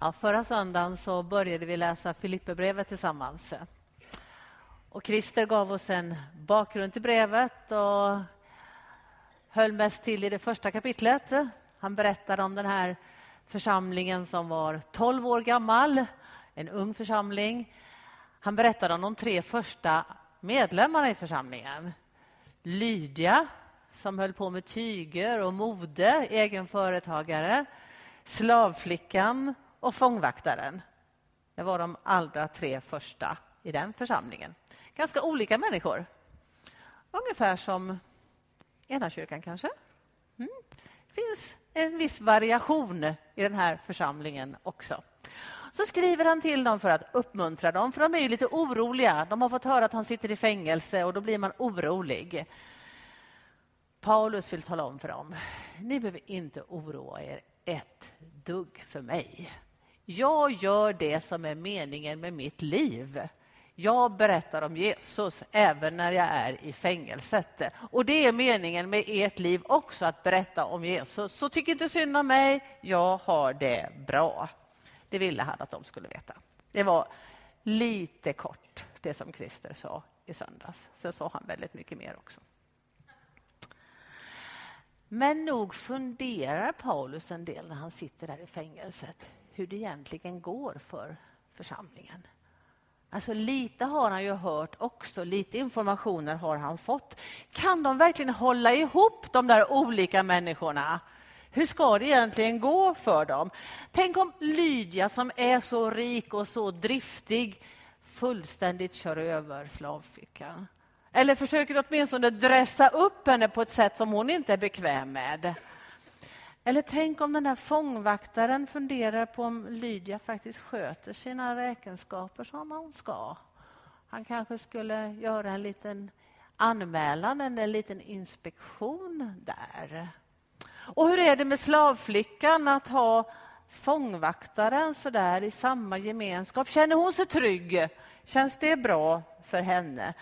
Ja, förra söndagen så började vi läsa Filipperbrevet tillsammans. Och Christer gav oss en bakgrund till brevet och höll mest till i det första kapitlet. Han berättade om den här församlingen som var 12 år gammal, en ung församling. Han berättade om de tre första medlemmarna i församlingen. Lydia, som höll på med tyger och mode, egen företagare. Slavflickan och fångvaktaren. Det var de allra tre första i den församlingen. Ganska olika människor. Ungefär som ena kyrkan kanske. Mm. Det finns en viss variation i den här församlingen också. Så skriver han till dem för att uppmuntra dem, för de är ju lite oroliga. De har fått höra att han sitter i fängelse och då blir man orolig. Paulus vill tala om för dem, ni behöver inte oroa er ett dugg för mig. Jag gör det som är meningen med mitt liv. Jag berättar om Jesus även när jag är i fängelset. Och det är meningen med ert liv också, att berätta om Jesus. Så tyck inte synd om mig, jag har det bra. Det ville han att de skulle veta. Det var lite kort, det som Christer sa i söndags. Sen sa han väldigt mycket mer också. Men nog funderar Paulus en del när han sitter där i fängelset hur det egentligen går för församlingen. Alltså lite har han ju hört också, lite informationer har han fått. Kan de verkligen hålla ihop de där olika människorna? Hur ska det egentligen gå för dem? Tänk om Lydia som är så rik och så driftig fullständigt kör över slavfickan. Eller försöker åtminstone dressa upp henne på ett sätt som hon inte är bekväm med. Eller tänk om den där fångvaktaren funderar på om Lydia faktiskt sköter sina räkenskaper som hon ska. Han kanske skulle göra en liten anmälan, en liten inspektion där. Och hur är det med slavflickan att ha fångvaktaren så där i samma gemenskap? Känner hon sig trygg? Känns det bra för henne?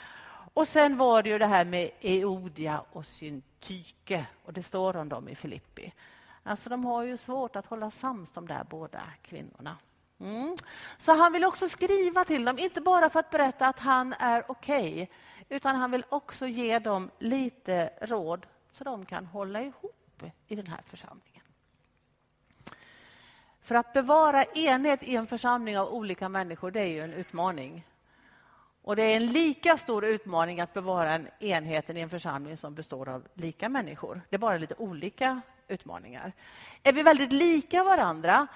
Och sen var det ju det här med Eodia och Syntyke och det står om dem i Filippi. Alltså de har ju svårt att hålla sams de där båda kvinnorna. Mm. Så han vill också skriva till dem, inte bara för att berätta att han är okej, okay, utan han vill också ge dem lite råd så de kan hålla ihop i den här församlingen. För att bevara enhet i en församling av olika människor, det är ju en utmaning. Och det är en lika stor utmaning att bevara en enheten i en församling som består av lika människor. Det är bara lite olika utmaningar. Är vi väldigt lika varandra,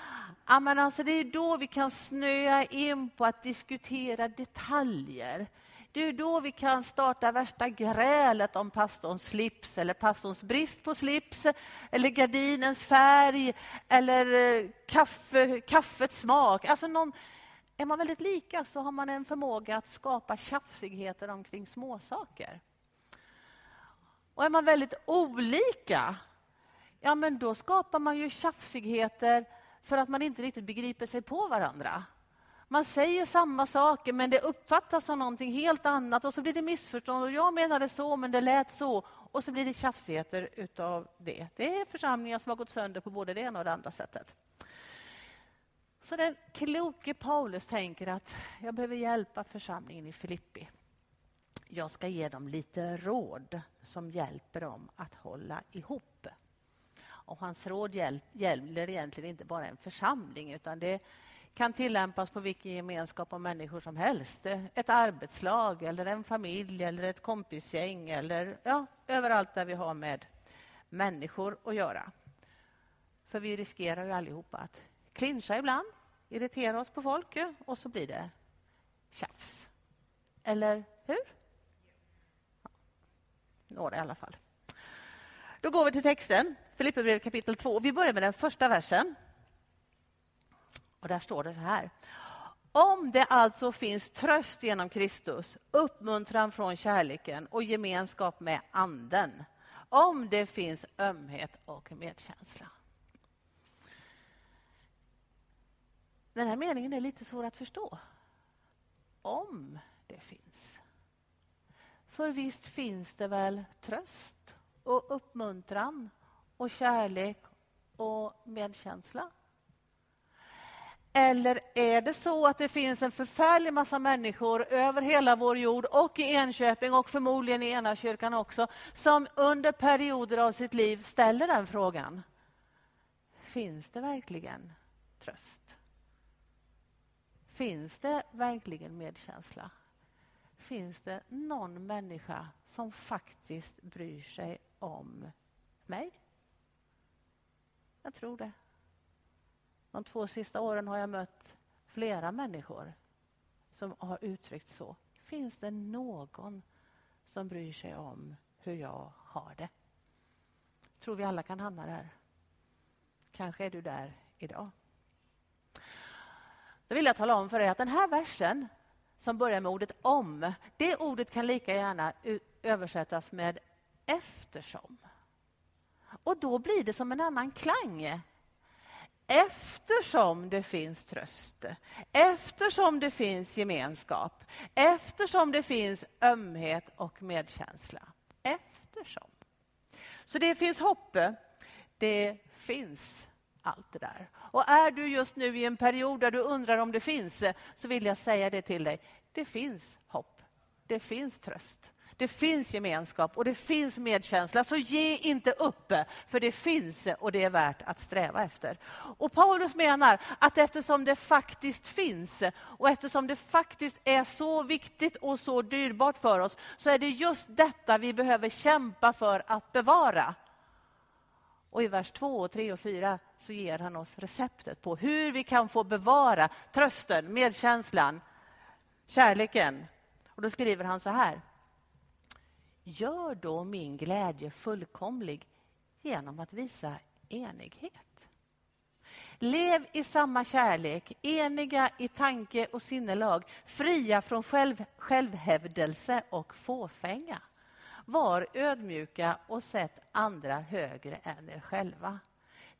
ja, men alltså det är då vi kan snöa in på att diskutera detaljer. Det är då vi kan starta värsta grälet om pastorns slips eller pastorns brist på slips eller gardinens färg eller eh, kaffe, kaffets smak. Alltså någon, är man väldigt lika så har man en förmåga att skapa tjafsigheter omkring småsaker. Och är man väldigt olika, ja men då skapar man ju tjafsigheter för att man inte riktigt begriper sig på varandra. Man säger samma saker, men det uppfattas som någonting helt annat och så blir det missförstånd. Och jag menade så, men det lät så. Och så blir det tjafsigheter utav det. Det är församlingar som har gått sönder på både det ena och det andra sättet. Så den kloke Paulus tänker att jag behöver hjälpa församlingen i Filippi. Jag ska ge dem lite råd som hjälper dem att hålla ihop. Och hans råd gäller egentligen inte bara en församling utan det kan tillämpas på vilken gemenskap av människor som helst. Ett arbetslag, eller en familj eller ett kompisgäng eller ja, överallt där vi har med människor att göra. För vi riskerar ju allihopa att clincha ibland, irritera oss på folk och så blir det tjafs. Eller hur? Ja, några i alla fall. Då går vi till texten, Filipperbrevet kapitel 2. Vi börjar med den första versen. Och Där står det så här. Om det alltså finns tröst genom Kristus, uppmuntran från kärleken och gemenskap med Anden, om det finns ömhet och medkänsla. Den här meningen är lite svår att förstå. Om det finns. För visst finns det väl tröst och uppmuntran och kärlek och medkänsla? Eller är det så att det finns en förfärlig massa människor över hela vår jord och i Enköping och förmodligen i ena kyrkan också som under perioder av sitt liv ställer den frågan. Finns det verkligen tröst? Finns det verkligen medkänsla? Finns det någon människa som faktiskt bryr sig om mig? Jag tror det. De två sista åren har jag mött flera människor som har uttryckt så. Finns det någon som bryr sig om hur jag har det? Jag tror vi alla kan hamna där. Kanske är du där idag. Då vill jag tala om för dig att den här versen som börjar med ordet om, det ordet kan lika gärna översättas med eftersom. Och då blir det som en annan klang. Eftersom det finns tröst, eftersom det finns gemenskap, eftersom det finns ömhet och medkänsla. Eftersom. Så det finns hopp, det finns allt det där. Och är du just nu i en period där du undrar om det finns, eh, så vill jag säga det till dig. Det finns hopp. Det finns tröst. Det finns gemenskap och det finns medkänsla. Så ge inte upp, eh, för det finns eh, och det är värt att sträva efter. Och Paulus menar att eftersom det faktiskt finns och eftersom det faktiskt är så viktigt och så dyrbart för oss så är det just detta vi behöver kämpa för att bevara. Och i vers 2, 3 och 4 så ger han oss receptet på hur vi kan få bevara trösten, medkänslan, kärleken. Och då skriver han så här. Gör då min glädje fullkomlig genom att visa enighet. Lev i samma kärlek, eniga i tanke och sinnelag, fria från själv, självhävdelse och fåfänga. Var ödmjuka och sätt andra högre än er själva.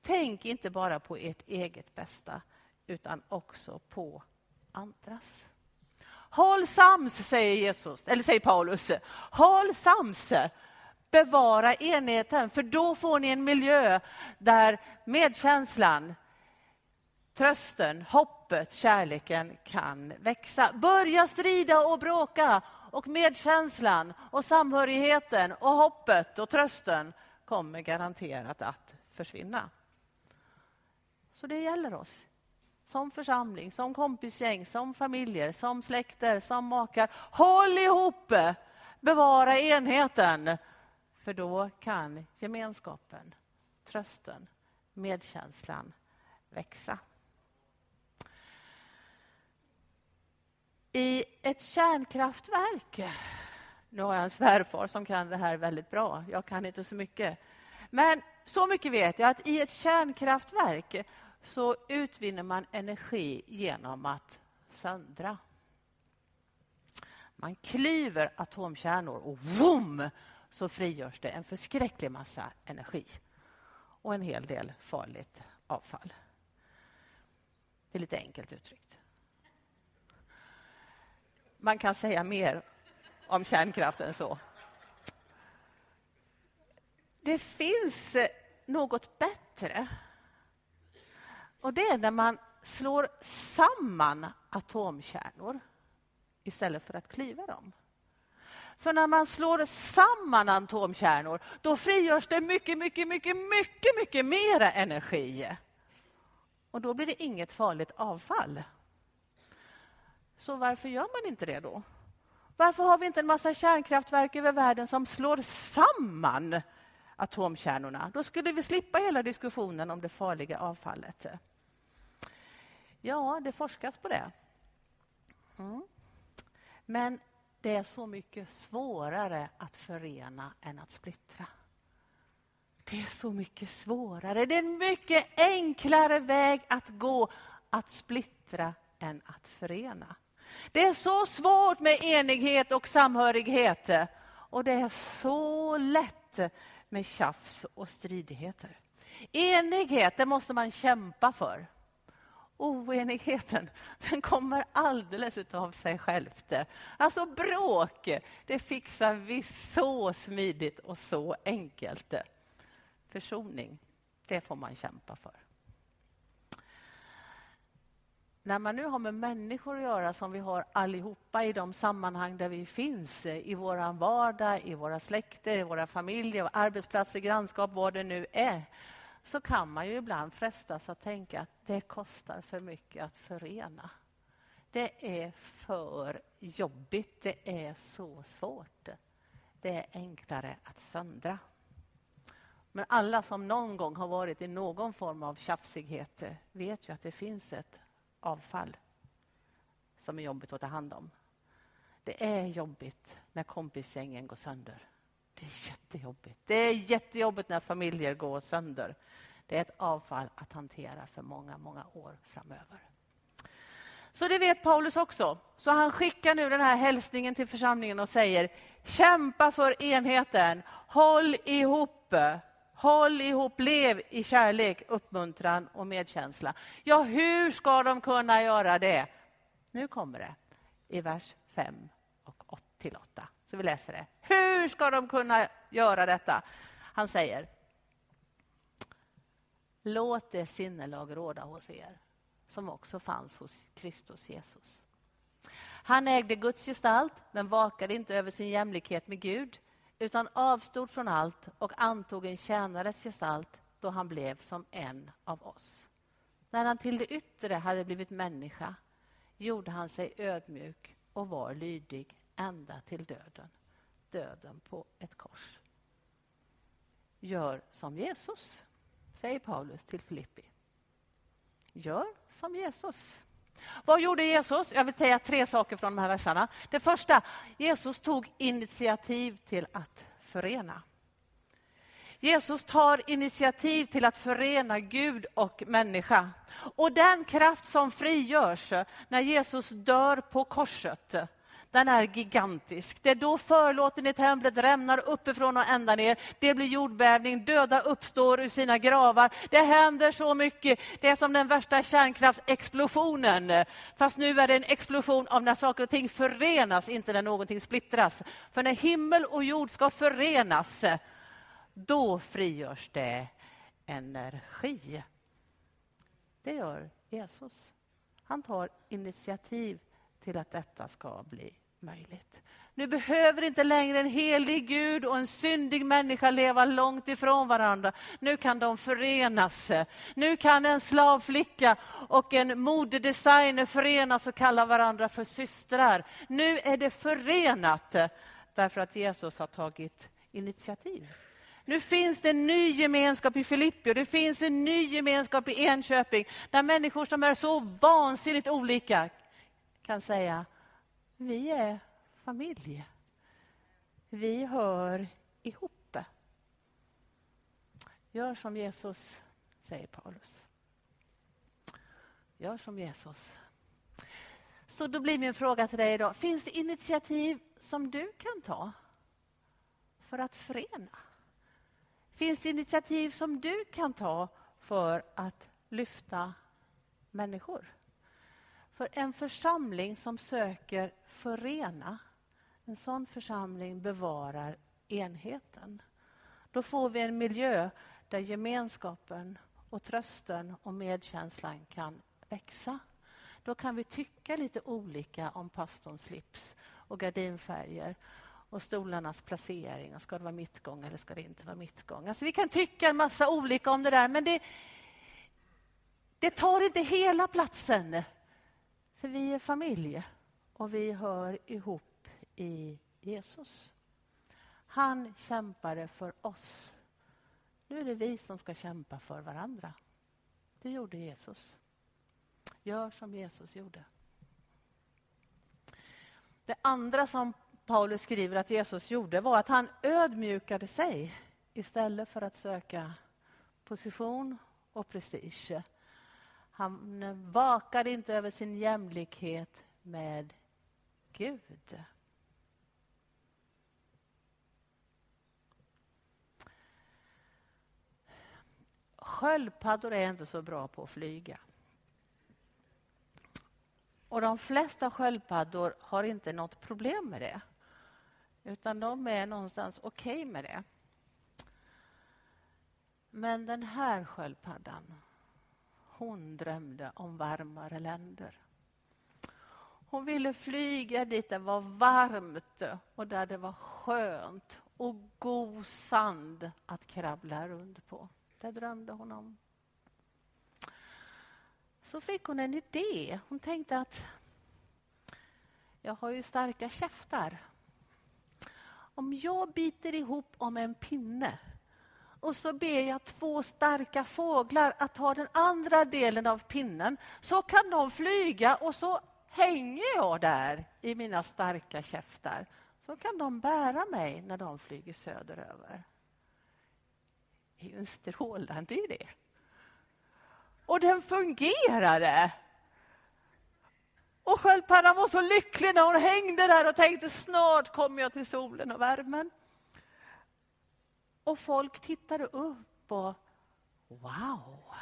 Tänk inte bara på ert eget bästa, utan också på andras. Håll sams, säger Jesus, eller säger Paulus. Håll sams. Bevara enheten, för då får ni en miljö där medkänslan, trösten, hoppet, kärleken kan växa. Börja strida och bråka och medkänslan och samhörigheten och hoppet och trösten kommer garanterat att försvinna. Så det gäller oss som församling, som kompisgäng, som familjer, som släkter, som makar. Håll ihop! Bevara enheten. För då kan gemenskapen, trösten, medkänslan växa. I ett kärnkraftverk... Nu har jag en svärfar som kan det här väldigt bra. Jag kan inte så mycket. Men så mycket vet jag att i ett kärnkraftverk så utvinner man energi genom att söndra. Man klyver atomkärnor och boom, så frigörs det en förskräcklig massa energi och en hel del farligt avfall. Det är lite enkelt uttryckt. Man kan säga mer om kärnkraft än så. Det finns eh, något bättre och det är när man slår samman atomkärnor istället för att klyva dem. För när man slår samman atomkärnor då frigörs det mycket, mycket, mycket, mycket, mycket mer energi. Och då blir det inget farligt avfall. Så varför gör man inte det då? Varför har vi inte en massa kärnkraftverk över världen som slår samman atomkärnorna? Då skulle vi slippa hela diskussionen om det farliga avfallet. Ja, det forskas på det. Mm. Men det är så mycket svårare att förena än att splittra. Det är så mycket svårare. Det är en mycket enklare väg att gå att splittra än att förena. Det är så svårt med enighet och samhörighet. Och det är så lätt med tjafs och stridigheter. Enighet det måste man kämpa för oenigheten, den kommer alldeles av sig självt. Alltså bråk, det fixar vi så smidigt och så enkelt. Försoning, det får man kämpa för. När man nu har med människor att göra som vi har allihopa i de sammanhang där vi finns, eh, i vår vardag, i våra släkter, i våra familjer, arbetsplatser, grannskap, vad det nu är, så kan man ju ibland frestas att tänka att det kostar för mycket att förena. Det är för jobbigt, det är så svårt. Det är enklare att söndra. Men alla som någon gång har varit i någon form av tjafsighet eh, vet ju att det finns ett avfall som är jobbigt att ta hand om. Det är jobbigt när kompisgängen går sönder. Det är jättejobbigt. Det är jättejobbigt när familjer går sönder. Det är ett avfall att hantera för många, många år framöver. Så det vet Paulus också. Så han skickar nu den här hälsningen till församlingen och säger kämpa för enheten, håll ihop, håll ihop, lev i kärlek, uppmuntran och medkänsla. Ja, hur ska de kunna göra det? Nu kommer det i vers 5 och 8 till 8. Så vi läser det. Hur ska de kunna göra detta? Han säger Låt det sinnelag råda hos er som också fanns hos Kristus Jesus. Han ägde Guds gestalt, men vakade inte över sin jämlikhet med Gud utan avstod från allt och antog en tjänares gestalt då han blev som en av oss. När han till det yttre hade blivit människa gjorde han sig ödmjuk och var lydig ända till döden, döden på ett kors. Gör som Jesus, säger Paulus till Filippi. Gör som Jesus. Vad gjorde Jesus? Jag vill säga tre saker från de här verserna. Det första, Jesus tog initiativ till att förena. Jesus tar initiativ till att förena Gud och människa. Och den kraft som frigörs när Jesus dör på korset den är gigantisk. Det är då förlåten i templet rämnar uppifrån och ända ner. Det blir jordbävning, döda uppstår ur sina gravar. Det händer så mycket. Det är som den värsta kärnkraftsexplosionen. Fast nu är det en explosion av när saker och ting förenas, inte när någonting splittras. För när himmel och jord ska förenas, då frigörs det energi. Det gör Jesus. Han tar initiativ till att detta ska bli möjligt. Nu behöver inte längre en helig Gud och en syndig människa leva långt ifrån varandra. Nu kan de förenas. Nu kan en slavflicka och en modedesigner förenas och kalla varandra för systrar. Nu är det förenat därför att Jesus har tagit initiativ. Nu finns det en ny gemenskap i Filippi och det finns en ny gemenskap i Enköping där människor som är så vansinnigt olika kan säga vi är familj. Vi hör ihop. Gör som Jesus, säger Paulus. Gör som Jesus. Så då blir min fråga till dig idag, finns det initiativ som du kan ta för att förena? Finns det initiativ som du kan ta för att lyfta människor? För en församling som söker förena, en sån församling bevarar enheten. Då får vi en miljö där gemenskapen och trösten och medkänslan kan växa. Då kan vi tycka lite olika om pastorns slips och gardinfärger och stolarnas placering. Ska det vara mittgång eller ska det inte vara mittgång? Alltså vi kan tycka en massa olika om det där, men det, det tar inte hela platsen för vi är familj och vi hör ihop i Jesus. Han kämpade för oss. Nu är det vi som ska kämpa för varandra. Det gjorde Jesus. Gör som Jesus gjorde. Det andra som Paulus skriver att Jesus gjorde var att han ödmjukade sig istället för att söka position och prestige han vakade inte över sin jämlikhet med Gud. Sköldpaddor är inte så bra på att flyga. Och de flesta sköldpaddor har inte något problem med det. Utan de är någonstans okej okay med det. Men den här sköldpaddan hon drömde om varmare länder. Hon ville flyga dit det var varmt och där det var skönt och god sand att krabbla runt på. Det drömde hon om. Så fick hon en idé. Hon tänkte att jag har ju starka käftar. Om jag biter ihop om en pinne och så ber jag två starka fåglar att ta den andra delen av pinnen så kan de flyga och så hänger jag där i mina starka käftar så kan de bära mig när de flyger söderöver. Det är ju en strålande idé. Och den fungerade. Och sköldpaddan var så lycklig när hon hängde där och tänkte snart kommer jag till solen och värmen. Och folk tittade upp och wow,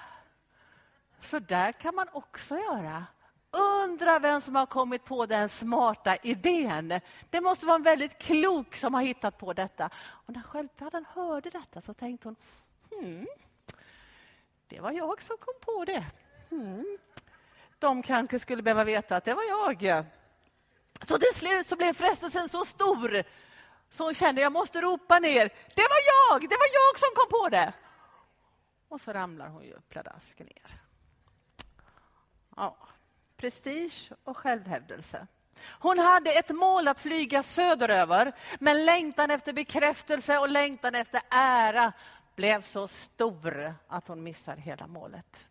så där kan man också göra. Undra vem som har kommit på den smarta idén. Det måste vara en väldigt klok som har hittat på detta. Och när sköldpaddan hörde detta så tänkte hon, hmm, det var jag som kom på det. Hmm. De kanske skulle behöva veta att det var jag. Så till slut så blev frestelsen så stor så hon kände jag måste ropa ner. Det var jag! Det var jag som kom på det! Och så ramlar hon ju pladask ner. Ja prestige och självhävdelse. Hon hade ett mål att flyga söderöver, men längtan efter bekräftelse och längtan efter ära blev så stor att hon missar hela målet.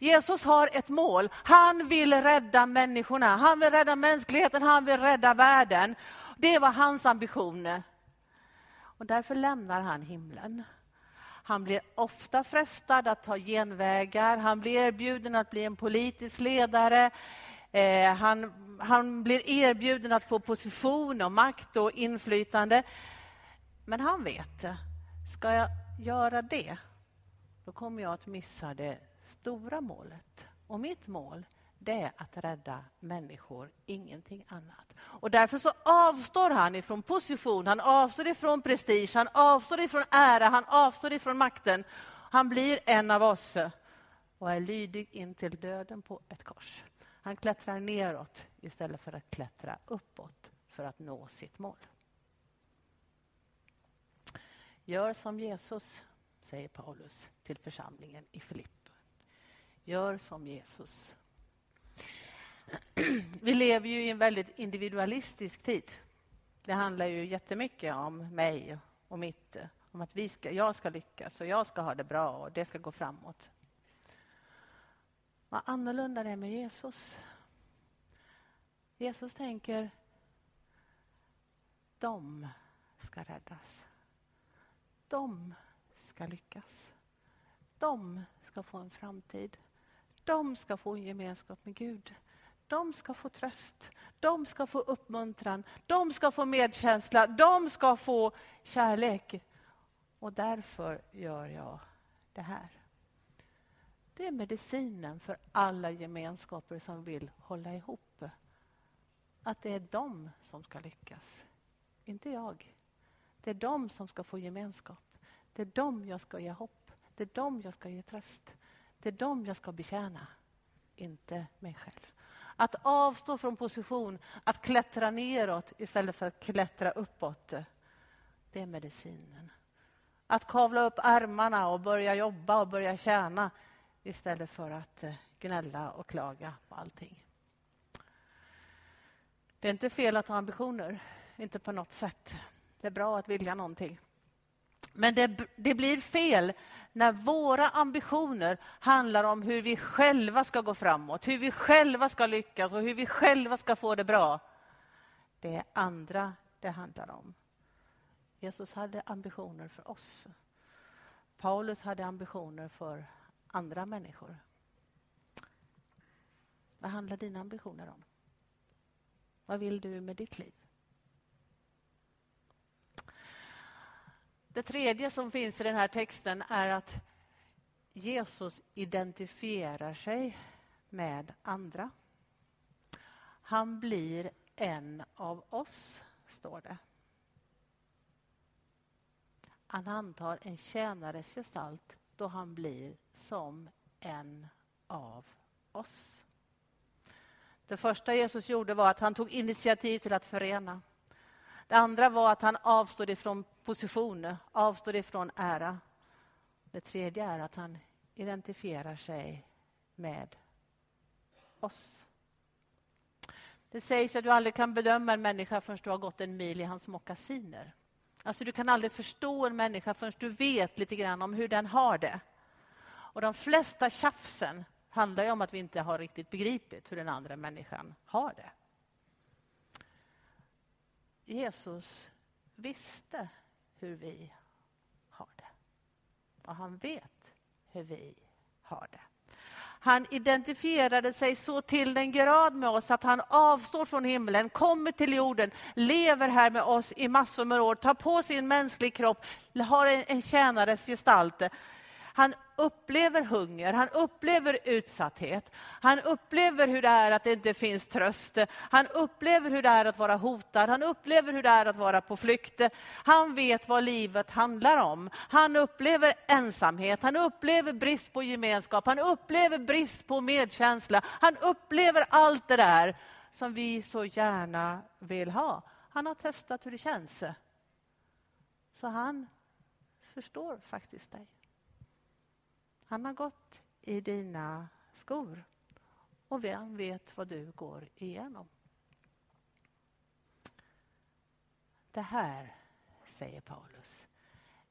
Jesus har ett mål. Han vill rädda människorna, han vill rädda mänskligheten, han vill rädda världen. Det var hans ambition. Och därför lämnar han himlen. Han blir ofta frestad att ta genvägar. Han blir erbjuden att bli en politisk ledare. Eh, han, han blir erbjuden att få position och makt och inflytande. Men han vet, ska jag göra det, då kommer jag att missa det stora målet. Och mitt mål, det är att rädda människor, ingenting annat. Och därför så avstår han ifrån position, han avstår ifrån prestige, han avstår ifrån ära, han avstår ifrån makten. Han blir en av oss och är lydig in till döden på ett kors. Han klättrar neråt istället för att klättra uppåt för att nå sitt mål. Gör som Jesus, säger Paulus till församlingen i Filipp. Gör som Jesus vi lever ju i en väldigt individualistisk tid. Det handlar ju jättemycket om mig och mitt, om att vi ska, jag ska lyckas och jag ska ha det bra och det ska gå framåt. Vad annorlunda det är med Jesus. Jesus tänker, de ska räddas. De ska lyckas. De ska få en framtid. De ska få en gemenskap med Gud. De ska få tröst, de ska få uppmuntran, de ska få medkänsla, de ska få kärlek. Och därför gör jag det här. Det är medicinen för alla gemenskaper som vill hålla ihop. Att det är de som ska lyckas, inte jag. Det är de som ska få gemenskap. Det är de jag ska ge hopp. Det är de jag ska ge tröst. Det är de jag ska betjäna, inte mig själv. Att avstå från position, att klättra neråt istället för att klättra uppåt. Det är medicinen. Att kavla upp ärmarna och börja jobba och börja tjäna istället för att eh, gnälla och klaga på allting. Det är inte fel att ha ambitioner, inte på något sätt. Det är bra att vilja någonting. Men det, det, blir fel när våra ambitioner handlar om hur vi själva ska gå framåt, hur vi själva ska lyckas och hur vi själva ska få det bra. Det är andra det handlar om. Jesus hade ambitioner för oss. Paulus hade ambitioner för andra människor. Vad handlar dina ambitioner om? Vad vill du med ditt liv? Det tredje som finns i den här texten är att Jesus identifierar sig med andra. Han blir en av oss, står det. Han antar en tjänares gestalt då han blir som en av oss. Det första Jesus gjorde var att han tog initiativ till att förena. Det andra var att han avstod ifrån position, avstod ifrån ära. Det tredje är att han identifierar sig med oss. Det sägs att du aldrig kan bedöma en människa förrän du har gått en mil i hans mockasiner. Alltså du kan aldrig förstå en människa förrän du vet lite grann om hur den har det. Och de flesta tjafsen handlar ju om att vi inte har riktigt begripit hur den andra människan har det. Jesus visste hur vi har det. Och han vet hur vi har det. Han identifierade sig så till den grad med oss att han avstår från himlen, kommer till jorden, lever här med oss i massor med år, tar på sin mänsklig kropp, har en, en tjänares gestalt. Han upplever hunger, han upplever utsatthet. Han upplever hur det är att det inte finns tröst. Han upplever hur det är att vara hotad, han upplever hur det är att vara på flykt. Han vet vad livet handlar om. Han upplever ensamhet, han upplever brist på gemenskap, han upplever brist på medkänsla. Han upplever allt det där som vi så gärna vill ha. Han har testat hur det känns. Så han förstår faktiskt dig. Han har gått i dina skor och vem vet vad du går igenom. Det här, säger Paulus,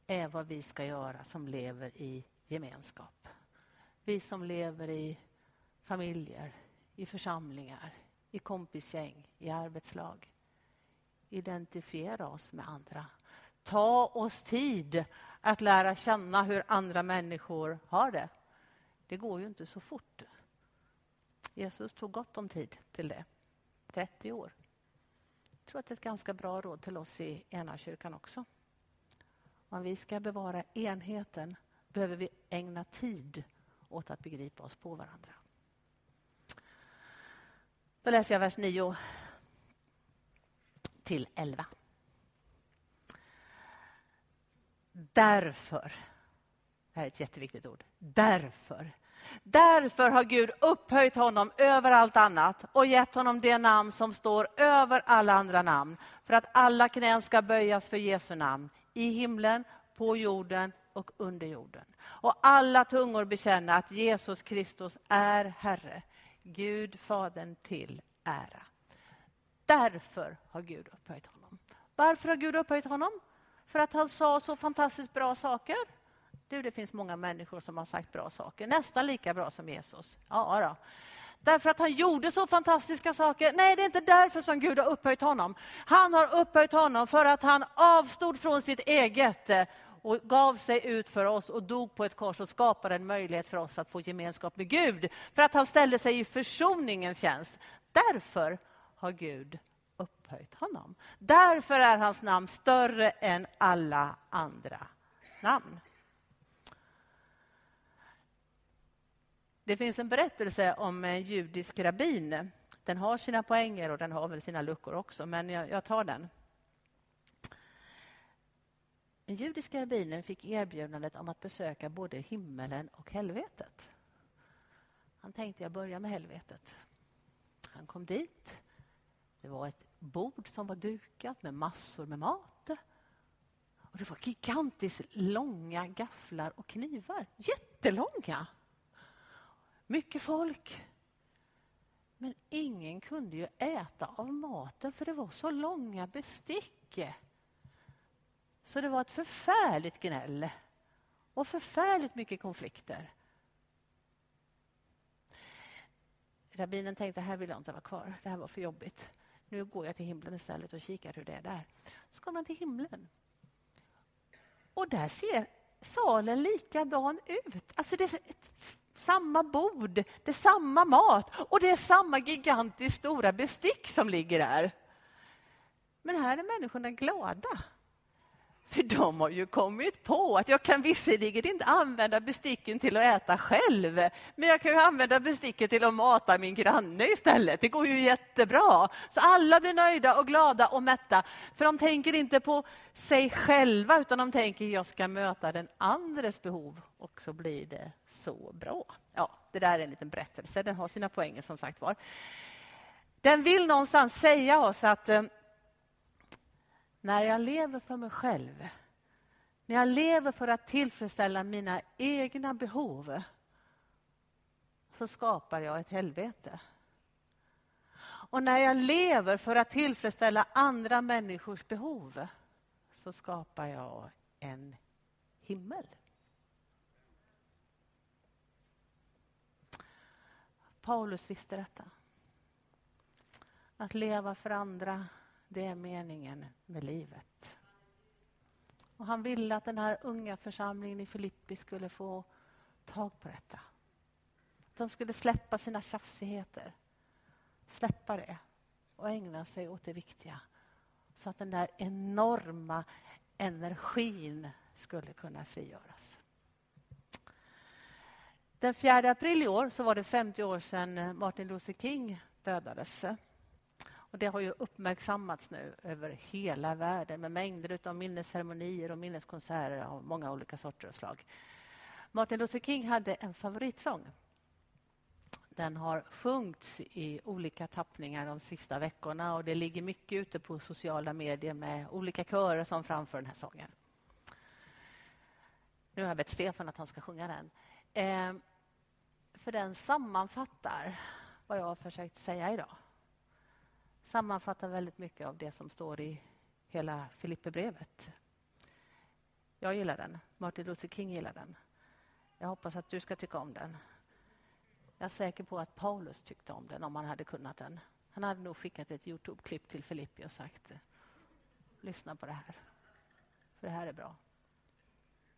är vad vi ska göra som lever i gemenskap. Vi som lever i familjer, i församlingar, i kompisgäng, i arbetslag. Identifiera oss med andra. Ta oss tid att lära känna hur andra människor har det. Det går ju inte så fort. Jesus tog gott om tid till det. 30 år. Jag tror att det är ett ganska bra råd till oss i ena kyrkan också. Om vi ska bevara enheten behöver vi ägna tid åt att begripa oss på varandra. Då läser jag vers 9 till 11. Därför, det här är ett jätteviktigt ord, därför. Därför har Gud upphöjt honom över allt annat och gett honom det namn som står över alla andra namn för att alla knän ska böjas för Jesu namn i himlen, på jorden och under jorden. Och alla tungor bekänna att Jesus Kristus är Herre, Gud Fadern till ära. Därför har Gud upphöjt honom. Varför har Gud upphöjt honom? För att han sa så fantastiskt bra saker? Du, det finns många människor som har sagt bra saker, nästan lika bra som Jesus. Ja, då. Därför att han gjorde så fantastiska saker? Nej, det är inte därför som Gud har upphöjt honom. Han har upphöjt honom för att han avstod från sitt eget eh, och gav sig ut för oss och dog på ett kors och skapade en möjlighet för oss att få gemenskap med Gud. För att han ställde sig i försoningens tjänst. Därför har Gud upphöjt honom. Därför är hans namn större än alla andra namn. Det finns en berättelse om en judisk rabbin. Den har sina poänger och den har väl sina luckor också, men jag, jag tar den. Den judiska rabbinen fick erbjudandet om att besöka både himmelen och helvetet. Han tänkte jag börjar med helvetet. Han kom dit. Det var ett bord som var dukat med massor med mat. Och Det var gigantiskt långa gafflar och knivar. Jättelånga. Mycket folk. Men ingen kunde ju äta av maten för det var så långa bestick. Så det var ett förfärligt gnäll och förfärligt mycket konflikter. Rabbinen tänkte här vill jag inte vara kvar, det här var för jobbigt. Nu går jag till himlen istället och kikar hur det är där. Så kommer han till himlen. Och där ser salen likadan ut. Alltså det är ett, samma bord, det är samma mat och det är samma gigantiskt stora bestick som ligger där. Men här är människorna glada. För de har ju kommit på att jag kan visserligen inte använda besticken till att äta själv, men jag kan ju använda besticken till att mata min granne istället. Det går ju jättebra. Så alla blir nöjda och glada och mätta, för de tänker inte på sig själva, utan de tänker jag ska möta den andres behov och så blir det så bra. Ja, det där är en liten berättelse, den har sina poänger som sagt var. Den vill någonstans säga oss att eh, när jag lever för mig själv, när jag lever för att tillfredsställa mina egna behov, så skapar jag ett helvete. Och när jag lever för att tillfredsställa andra människors behov, så skapar jag en himmel. Paulus visste detta. Att leva för andra, det är meningen med livet. Och han ville att den här unga församlingen i Filippi skulle få tag på detta. Att de skulle släppa sina tjafsigheter, släppa det och ägna sig åt det viktiga. Så att den där enorma energin skulle kunna frigöras. Den 4 april i år så var det 50 år sedan Martin Luther King dödades. Och det har ju uppmärksammats nu över hela världen med mängder av minnesceremonier och minneskonserter av många olika sorter och slag. Martin Luther King hade en favoritsång. Den har sjungits i olika tappningar de sista veckorna och det ligger mycket ute på sociala medier med olika körer som framför den här sången. Nu har jag bett Stefan att han ska sjunga den. Eh, för den sammanfattar vad jag har försökt säga idag sammanfattar väldigt mycket av det som står i hela Filipperbrevet. Jag gillar den. Martin Luther King gillar den. Jag hoppas att du ska tycka om den. Jag är säker på att Paulus tyckte om den om han hade kunnat den. Han hade nog skickat ett Youtube-klipp till Filippi och sagt lyssna på det här. För det här är bra.